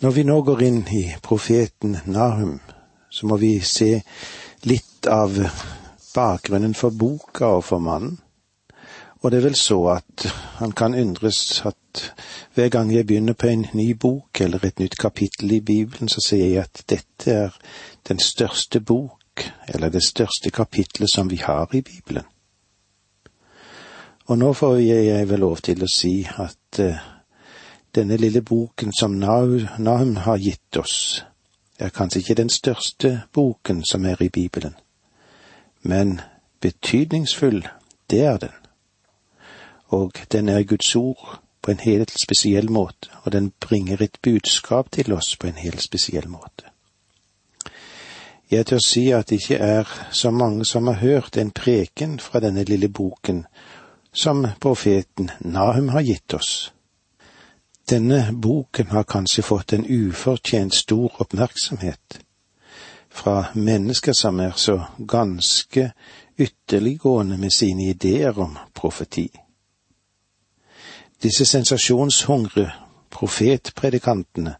Når vi nå går inn i profeten Nahum, så må vi se litt av bakgrunnen for boka og for mannen. Og det er vel så at han kan undres at hver gang jeg begynner på en ny bok eller et nytt kapittel i Bibelen, så sier jeg at dette er den største bok, eller det største kapittelet som vi har i Bibelen. Og nå får jeg vel lov til å si at uh, denne lille boken som Nahum har gitt oss, er kanskje ikke den største boken som er i Bibelen, men betydningsfull, det er den. Og den er Guds ord på en helt spesiell måte, og den bringer et budskap til oss på en helt spesiell måte. Jeg tør si at det ikke er så mange som har hørt en preken fra denne lille boken som profeten Nahum har gitt oss denne boken har kanskje fått en ufortjent stor oppmerksomhet fra mennesker som er så ganske ytterliggående med sine ideer om profeti. Disse sensasjonshungre profetpredikantene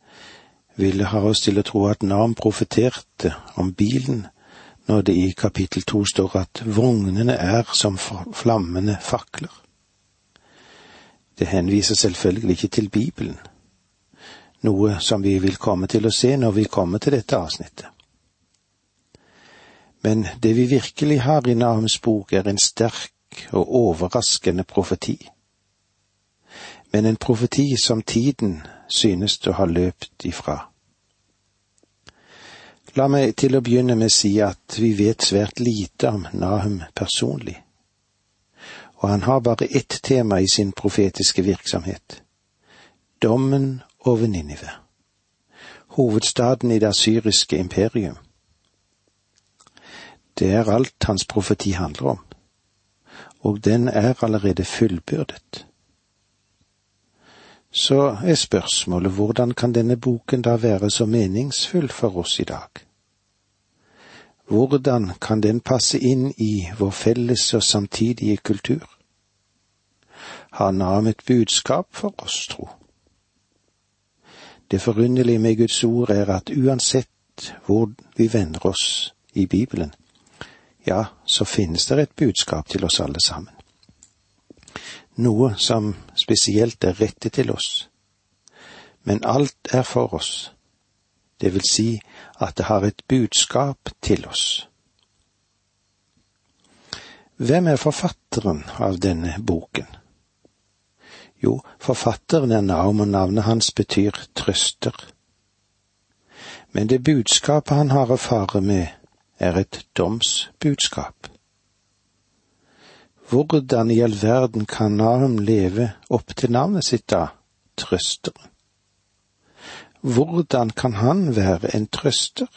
ville ha oss til å tro at Nam profeterte om bilen når det i kapittel to står at vognene er som flammende fakler. Det henviser selvfølgelig ikke til Bibelen, noe som vi vil komme til å se når vi kommer til dette avsnittet. Men det vi virkelig har i Nahums bok, er en sterk og overraskende profeti. Men en profeti som tiden synes å ha løpt ifra. La meg til å begynne med å si at vi vet svært lite om Nahum personlig og han har bare ett tema i sin profetiske virksomhet – dommen over Ninive, hovedstaden i det syriske imperium. Det er alt hans profeti handler om, og den er allerede fullbyrdet. Så er spørsmålet hvordan kan denne boken da være så meningsfull for oss i dag? Hvordan kan den passe inn i vår felles og samtidige kultur? Han har et budskap for oss, tro. Det forunderlige med Guds ord er at uansett hvor vi vender oss i Bibelen, ja, så finnes det et budskap til oss alle sammen. Noe som spesielt er rettet til oss. Men alt er for oss. Det vil si at det har et budskap til oss. Hvem er forfatteren av denne boken? Jo, forfatteren er Naum, og navnet hans betyr trøster. Men det budskapet han har å fare med, er et domsbudskap. Hvordan i all verden kan Naum leve opp til navnet sitt da, trøsteren? Hvordan kan han være en trøster?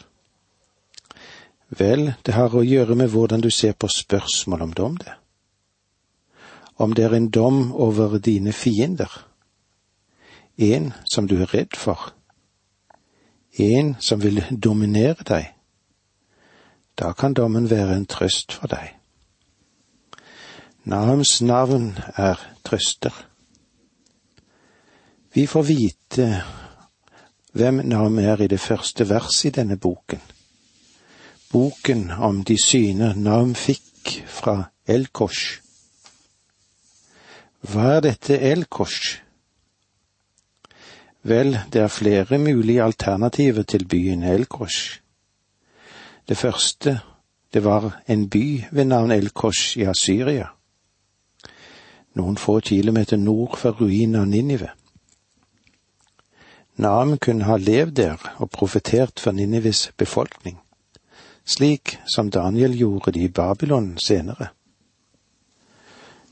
Vel, det har å gjøre med hvordan du ser på spørsmål om dom, det. Om det er en dom over dine fiender, en som du er redd for, en som vil dominere deg, da kan dommen være en trøst for deg. Nahums navn er trøster. Vi får vite hvem Nahum er i det første verset i denne boken. Boken om de syner Nahum fikk fra Elkosh. Hva er dette Elkosh? Vel, det er flere mulige alternativer til byen Elkosh. Det første, det var en by ved navn Elkosh i Asyria, noen få kilometer nord for ruinen av Ninive. Naam kunne ha levd der og profetert for Ninives befolkning, slik som Daniel gjorde det i Babylon senere.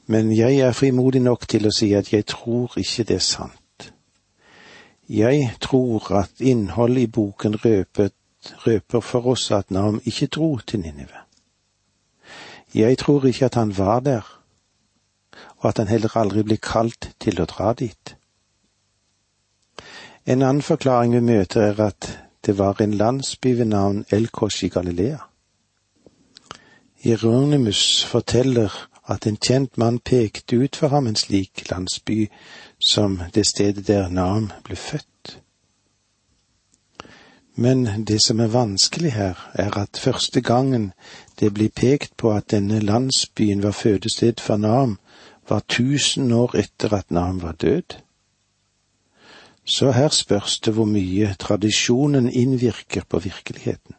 Men jeg er frimodig nok til å si at jeg tror ikke det er sant. Jeg tror at innholdet i boken røpet, røper for oss at Nam ikke dro til Ninive. Jeg tror ikke at han var der, og at han heller aldri ble kalt til å dra dit. En annen forklaring vi møter er at det var en landsby ved navn Elkosh i Galilea. Jeronimus forteller at en kjent mann pekte ut for ham en slik landsby som det stedet der Nam ble født. Men det som er vanskelig her, er at første gangen det blir pekt på at denne landsbyen var fødested for Nam, var tusen år etter at Nam var død. Så her spørs det hvor mye tradisjonen innvirker på virkeligheten.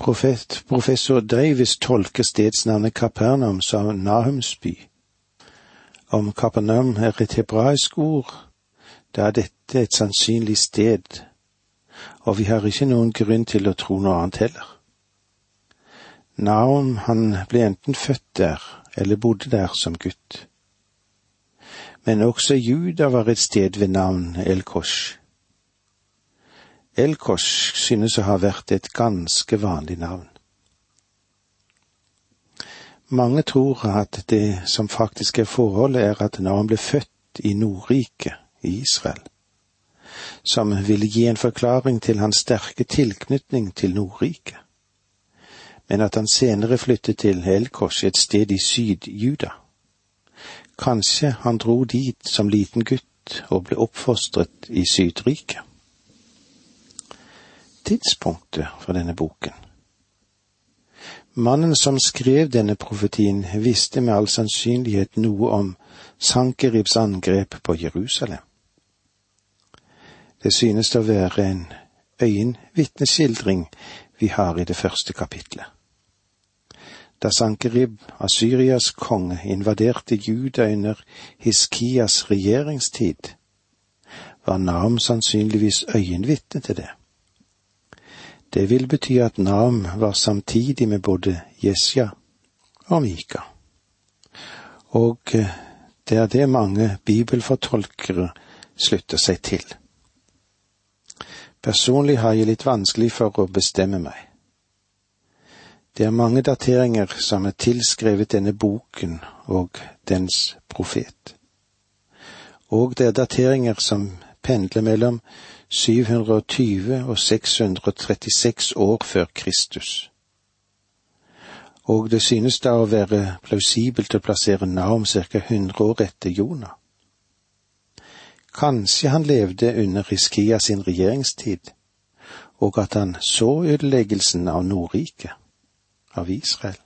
Profet, professor Davis tolker stedsnavnet Kapernaum som Nahums by. Om Kapernaum er et hebraisk ord, da er dette et sannsynlig sted, og vi har ikke noen grunn til å tro noe annet heller. Nahum, han ble enten født der eller bodde der som gutt. Men også Juda var et sted ved navn El-Kosh. El-Kosh synes å ha vært et ganske vanlig navn. Mange tror at det som faktisk er forholdet, er at når han ble født i Nordriket, i Israel, som ville gi en forklaring til hans sterke tilknytning til Nordriket, men at han senere flyttet til El-Kosh, et sted i Syd-Juda. Kanskje han dro dit som liten gutt og ble oppfostret i Sydriket tidspunktet for denne boken. Mannen som skrev denne profetien, visste med all sannsynlighet noe om Sankeribs angrep på Jerusalem. Det synes å være en øyenvitneskildring vi har i det første kapitlet. Da Sankerib, Asyrias konge, invaderte Juda under Hiskias regjeringstid, var Nam sannsynligvis øyenvitne til det. Det vil bety at Nam var samtidig med både Jesja og Mika. Og eh, det er det mange bibelfortolkere slutter seg til. Personlig har jeg litt vanskelig for å bestemme meg. Det er mange dateringer som er tilskrevet denne boken og dens profet. Og det er dateringer som pendler mellom 720 og 636 år før Kristus. Og det synes da å være plausibelt å plassere Naum ca. 100 år etter Jonah. Kanskje han levde under Riskia sin regjeringstid, og at han så ødeleggelsen av Nordriket, av Israel,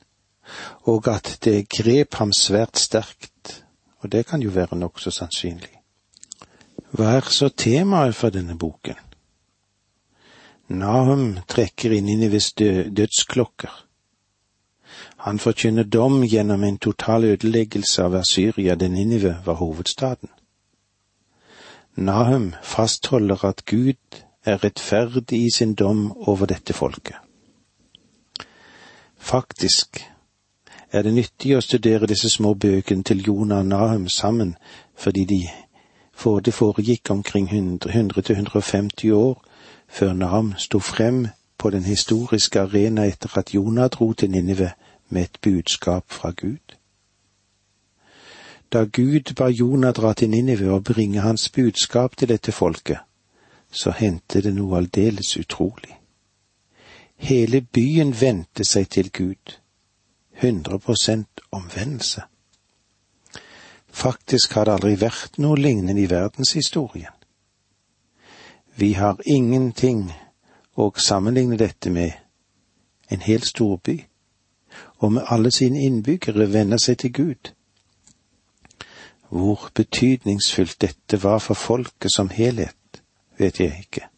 og at det grep ham svært sterkt, og det kan jo være nokså sannsynlig. Hva er så temaet for denne boken? Nahum trekker inn Ninives dødsklokker. Han forkynner dom gjennom en total ødeleggelse av Asyria, der Ninive var hovedstaden. Nahum fastholder at Gud er rettferdig i sin dom over dette folket. Faktisk er det nyttig å studere disse små bøkene til Jonah og Nahum sammen, fordi de for det foregikk omkring 100-150 år før Nam sto frem på den historiske arena etter at Jonah dro til Ninive med et budskap fra Gud. Da Gud ba Jonah dra til Ninive og bringe hans budskap til dette folket, så hendte det noe aldeles utrolig. Hele byen vendte seg til Gud. 100% omvendelse. Faktisk har det aldri vært noe lignende i verdenshistorien. Vi har ingenting å sammenligne dette med en hel storby, og med alle sine innbyggere vender seg til Gud. Hvor betydningsfullt dette var for folket som helhet, vet jeg ikke,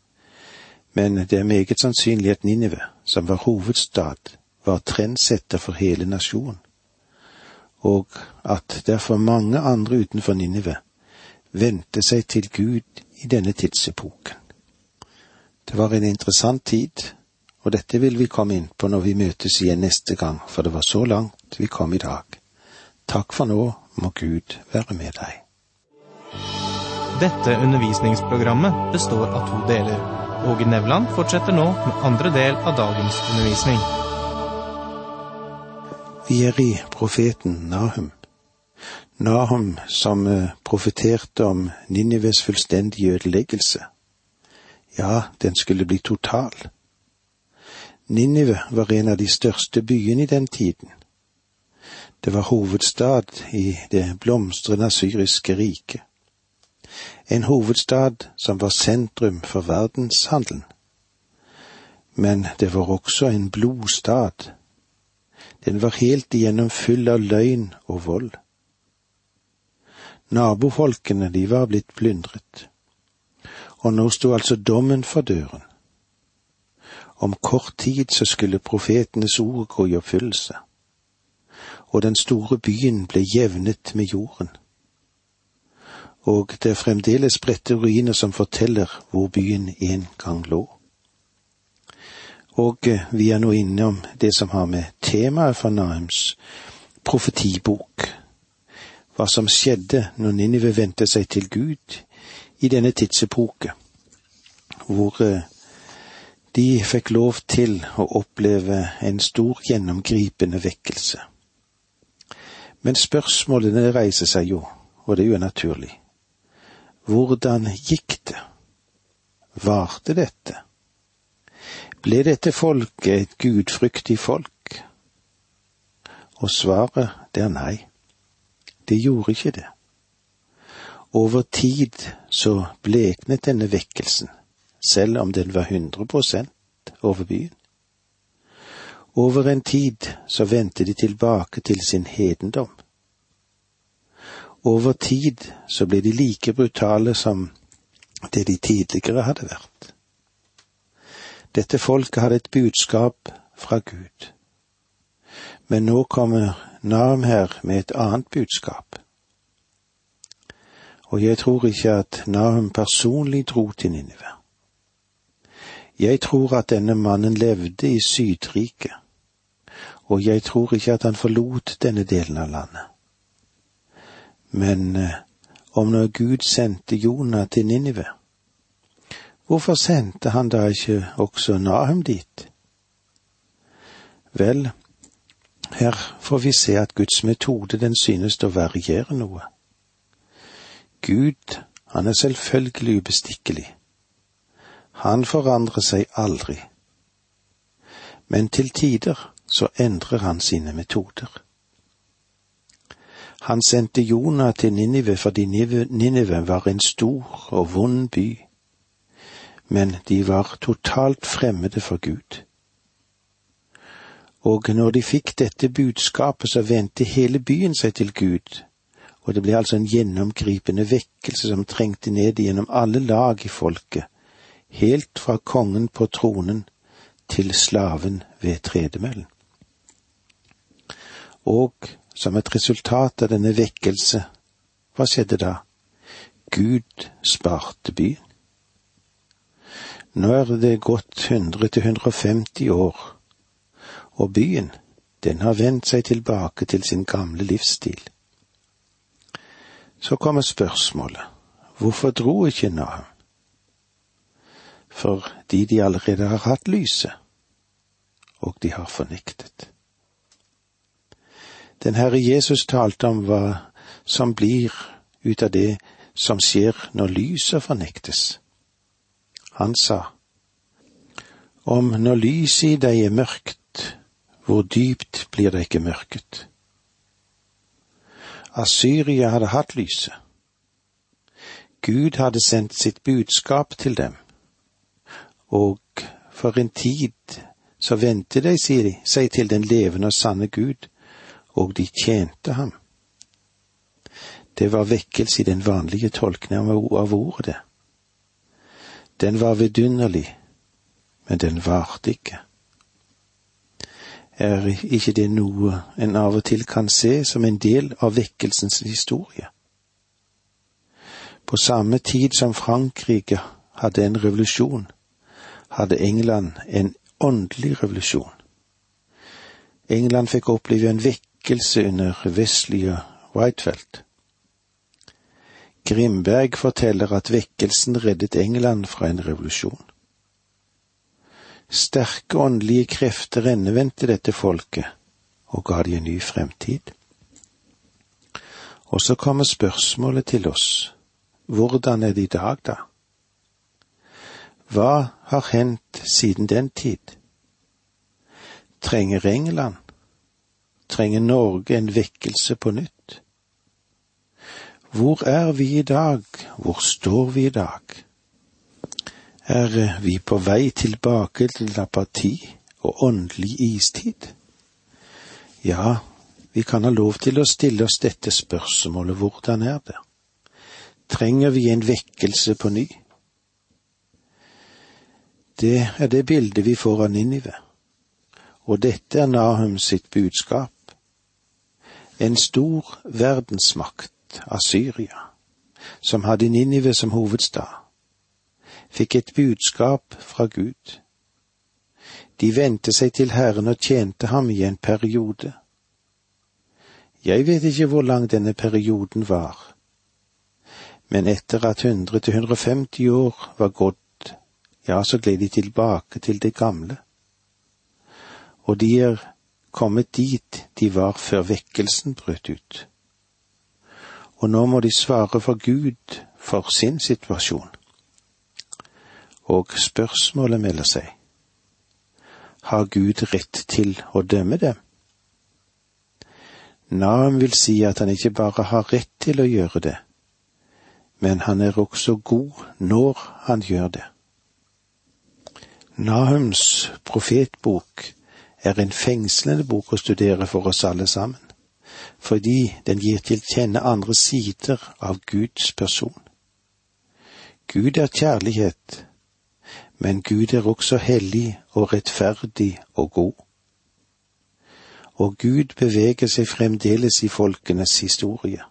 men det er meget sannsynlig at Ninive, som var hovedstad, var trendsetter for hele nasjonen og at derfor mange andre utenfor Ninive vendte seg til Gud i denne tidsepoken. Det var en interessant tid, og dette vil vi komme inn på når vi møtes igjen neste gang, for det var så langt vi kom i dag. Takk for nå, må Gud være med deg. Dette undervisningsprogrammet består av to deler. Åge Nevland fortsetter nå med andre del av dagens undervisning. Vi er i profeten Nahum. Nahum som eh, profeterte om Ninives fullstendige ødeleggelse. Ja, den skulle bli total. Ninive var en av de største byene i den tiden. Det var hovedstad i det blomstrende syriske riket. en hovedstad som var sentrum for verdenshandelen. Men det var også en blodstad. Den var helt igjennom full av løgn og vold. Nabofolkene, de var blitt plyndret. Og nå sto altså dommen for døren. Om kort tid så skulle profetenes ord gå i oppfyllelse, og den store byen ble jevnet med jorden. Og det er fremdeles spredte ruiner som forteller hvor byen en gang lå. Og eh, vi er nå innom det som har med temaet for Nahums profetibok, hva som skjedde når Ninive vendte seg til Gud i denne tidsepoke, hvor eh, de fikk lov til å oppleve en stor, gjennomgripende vekkelse. Men spørsmålene reiser seg jo, og det er jo naturlig. Hvordan gikk det? Varte dette? Ble dette folket et gudfryktig folk? Og svaret, det er nei. Det gjorde ikke det. Over tid så bleknet denne vekkelsen selv om den var 100 prosent over byen. Over en tid så vendte de tilbake til sin hedendom. Over tid så ble de like brutale som det de tidligere hadde vært. Dette folket hadde et budskap fra Gud. Men nå kommer Nam her med et annet budskap. Og jeg tror ikke at Nahum personlig dro til Ninive. Jeg tror at denne mannen levde i Sydriket, og jeg tror ikke at han forlot denne delen av landet. Men eh, om når Gud sendte Jonah til Ninive, hvorfor sendte han da ikke også Nahum dit? Vel, her får vi se at Guds metode den synes å variere noe. Gud, han er selvfølgelig ubestikkelig han forandrer seg aldri. Men til tider så endrer han sine metoder. Han sendte Jonah til Ninive fordi Ninive var en stor og vond by, men de var totalt fremmede for Gud. Og når de fikk dette budskapet, så vendte hele byen seg til Gud, og det ble altså en gjennomgripende vekkelse som trengte ned gjennom alle lag i folket, helt fra kongen på tronen til slaven ved tredemøllen. Og som et resultat av denne vekkelse, hva skjedde da? Gud sparte byen. Nå er det gått 100 til 150 år, og byen, den har vendt seg tilbake til sin gamle livsstil. Så kommer spørsmålet, hvorfor dro ikke Naham? fordi de allerede har hatt lyset, og de har fornektet. Den Herre Jesus talte om hva som blir ut av det som skjer når lyset fornektes. Han sa, om når lyset i deg er mørkt, hvor dypt blir det ikke mørket? Asyria hadde hatt lyset. Gud hadde sendt sitt budskap til dem og for en tid så vendte de seg til den levende og sanne Gud, og de tjente ham. Det var vekkelse i den vanlige tolkningen av ordet, det. Den var vidunderlig, men den varte ikke. Er ikke det noe en av og til kan se som en del av vekkelsens historie? På samme tid som Frankrike hadde en revolusjon, hadde England en åndelig revolusjon. England fikk oppleve en vekkelse under og Whitefeldt. Grimberg forteller at vekkelsen reddet England fra en revolusjon. Sterke åndelige krefter endevendte dette folket og ga de en ny fremtid. Og så kommer spørsmålet til oss, hvordan er det i dag, da? Hva har hendt siden den tid? Trenger England, trenger Norge en vekkelse på nytt? Hvor er vi i dag? Hvor står vi i dag? Er vi på vei tilbake til apati og åndelig istid? Ja, vi kan ha lov til å stille oss dette spørsmålet hvordan er det? Trenger vi en vekkelse på ny? Det er det bildet vi får av Ninive, og dette er Nahum sitt budskap. En stor verdensmakt av Syria, som hadde Ninive som hovedstad, fikk et budskap fra Gud. De vendte seg til Herren og tjente ham i en periode. Jeg vet ikke hvor lang denne perioden var, men etter at 100 til 150 år var gått, ja, så gled de tilbake til det gamle. Og de er kommet dit de var før vekkelsen brøt ut. Og nå må de svare for Gud for sin situasjon. Og spørsmålet melder seg. Har Gud rett til å dømme dem? Naam vil si at han ikke bare har rett til å gjøre det, men han er også god når han gjør det. Nahums profetbok er en fengslende bok å studere for oss alle sammen, fordi den gir til kjenne andre sider av Guds person. Gud er kjærlighet, men Gud er også hellig og rettferdig og god. Og Gud beveger seg fremdeles i folkenes historie.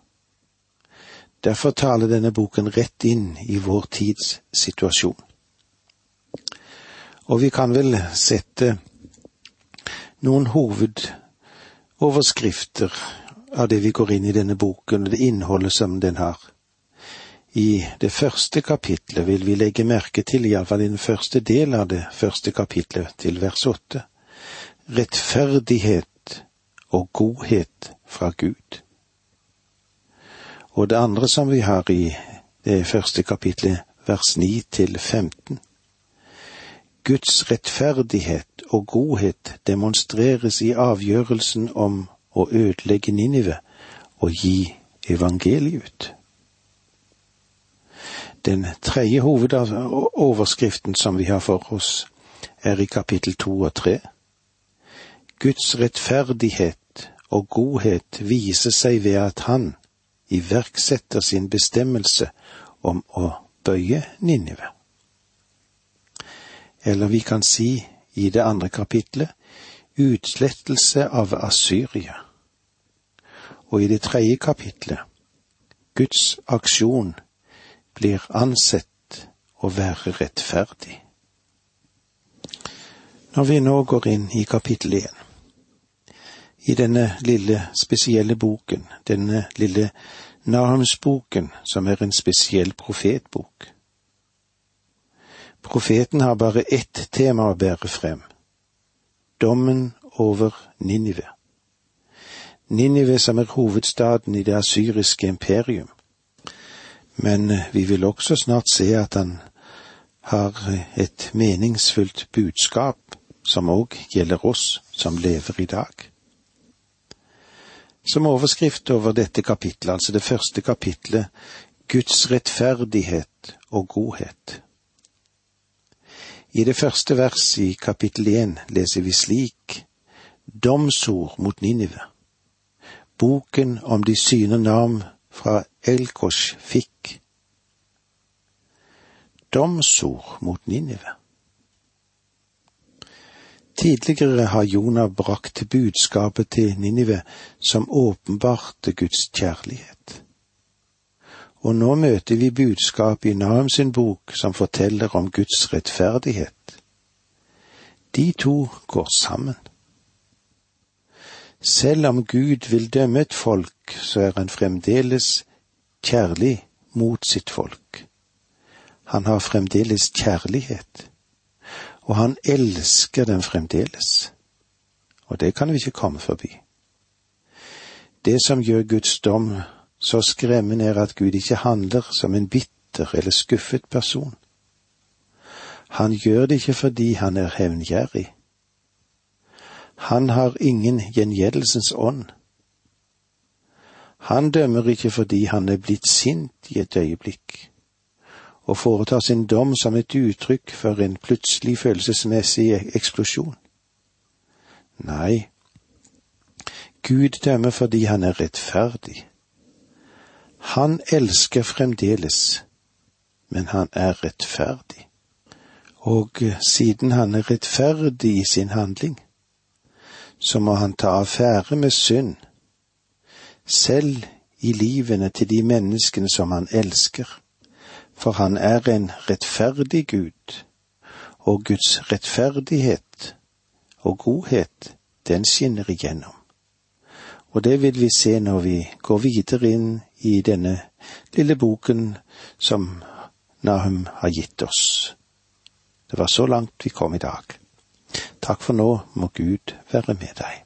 Derfor taler denne boken rett inn i vår tids situasjon. Og vi kan vel sette noen hovedoverskrifter av det vi går inn i denne boken, og det innholdet som den har. I det første kapitlet vil vi legge merke til, iallfall den første del av det første kapitlet, til vers åtte, rettferdighet og godhet fra Gud. Og det andre som vi har i det første kapitlet, vers 9 til 15. Guds rettferdighet og godhet demonstreres i avgjørelsen om å ødelegge Ninive og gi evangeliet ut. Den tredje hovedoverskriften som vi har for oss, er i kapittel to og tre. Guds rettferdighet og godhet viser seg ved at Han, iverksetter sin bestemmelse om å bøye Ninive. Eller vi kan si i det andre kapitlet utslettelse av Asyria. Og i det tredje kapitlet Guds aksjon blir ansett å være rettferdig. Når vi nå går inn i kapittel én, i denne lille, spesielle boken, denne lille Nahumsboken, som er en spesiell profetbok. Profeten har bare ett tema å bære frem – dommen over Ninive. Ninive som er hovedstaden i det asyriske imperium. Men vi vil også snart se at han har et meningsfullt budskap som òg gjelder oss som lever i dag. Som overskrift over dette kapitlet, altså det første kapitlet, Guds rettferdighet og godhet. I det første verset i kapittel én leser vi slik Domsord mot Ninive. Boken om de syne navn fra Elkosh fikk. Domsord mot Ninive. Tidligere har Jonah brakt budskapet til Ninive som åpenbarte Guds kjærlighet. Og nå møter vi budskapet i Nahum sin bok som forteller om Guds rettferdighet. De to går sammen. Selv om Gud vil dømme et folk, så er han fremdeles kjærlig mot sitt folk. Han har fremdeles kjærlighet og han elsker dem fremdeles. Og det kan vi ikke komme forbi. Det som gjør Guds dom så skremmende, er at Gud ikke handler som en bitter eller skuffet person. Han gjør det ikke fordi han er hevngjerrig. Han har ingen gjengjeldelsens ånd. Han dømmer ikke fordi han er blitt sint i et øyeblikk, og foretar sin dom som et uttrykk for en plutselig følelsesmessig eksplosjon. Nei, Gud dømmer fordi han er rettferdig. Han elsker fremdeles, men han er rettferdig. Og siden han er rettferdig i sin handling, så må han ta affære med synd, selv i livene til de menneskene som han elsker, for han er en rettferdig Gud, og Guds rettferdighet og godhet, den skinner igjennom. Og det vil vi se når vi går videre inn i denne lille boken som Nahum har gitt oss. Det var så langt vi kom i dag. Takk for nå, må Gud være med deg.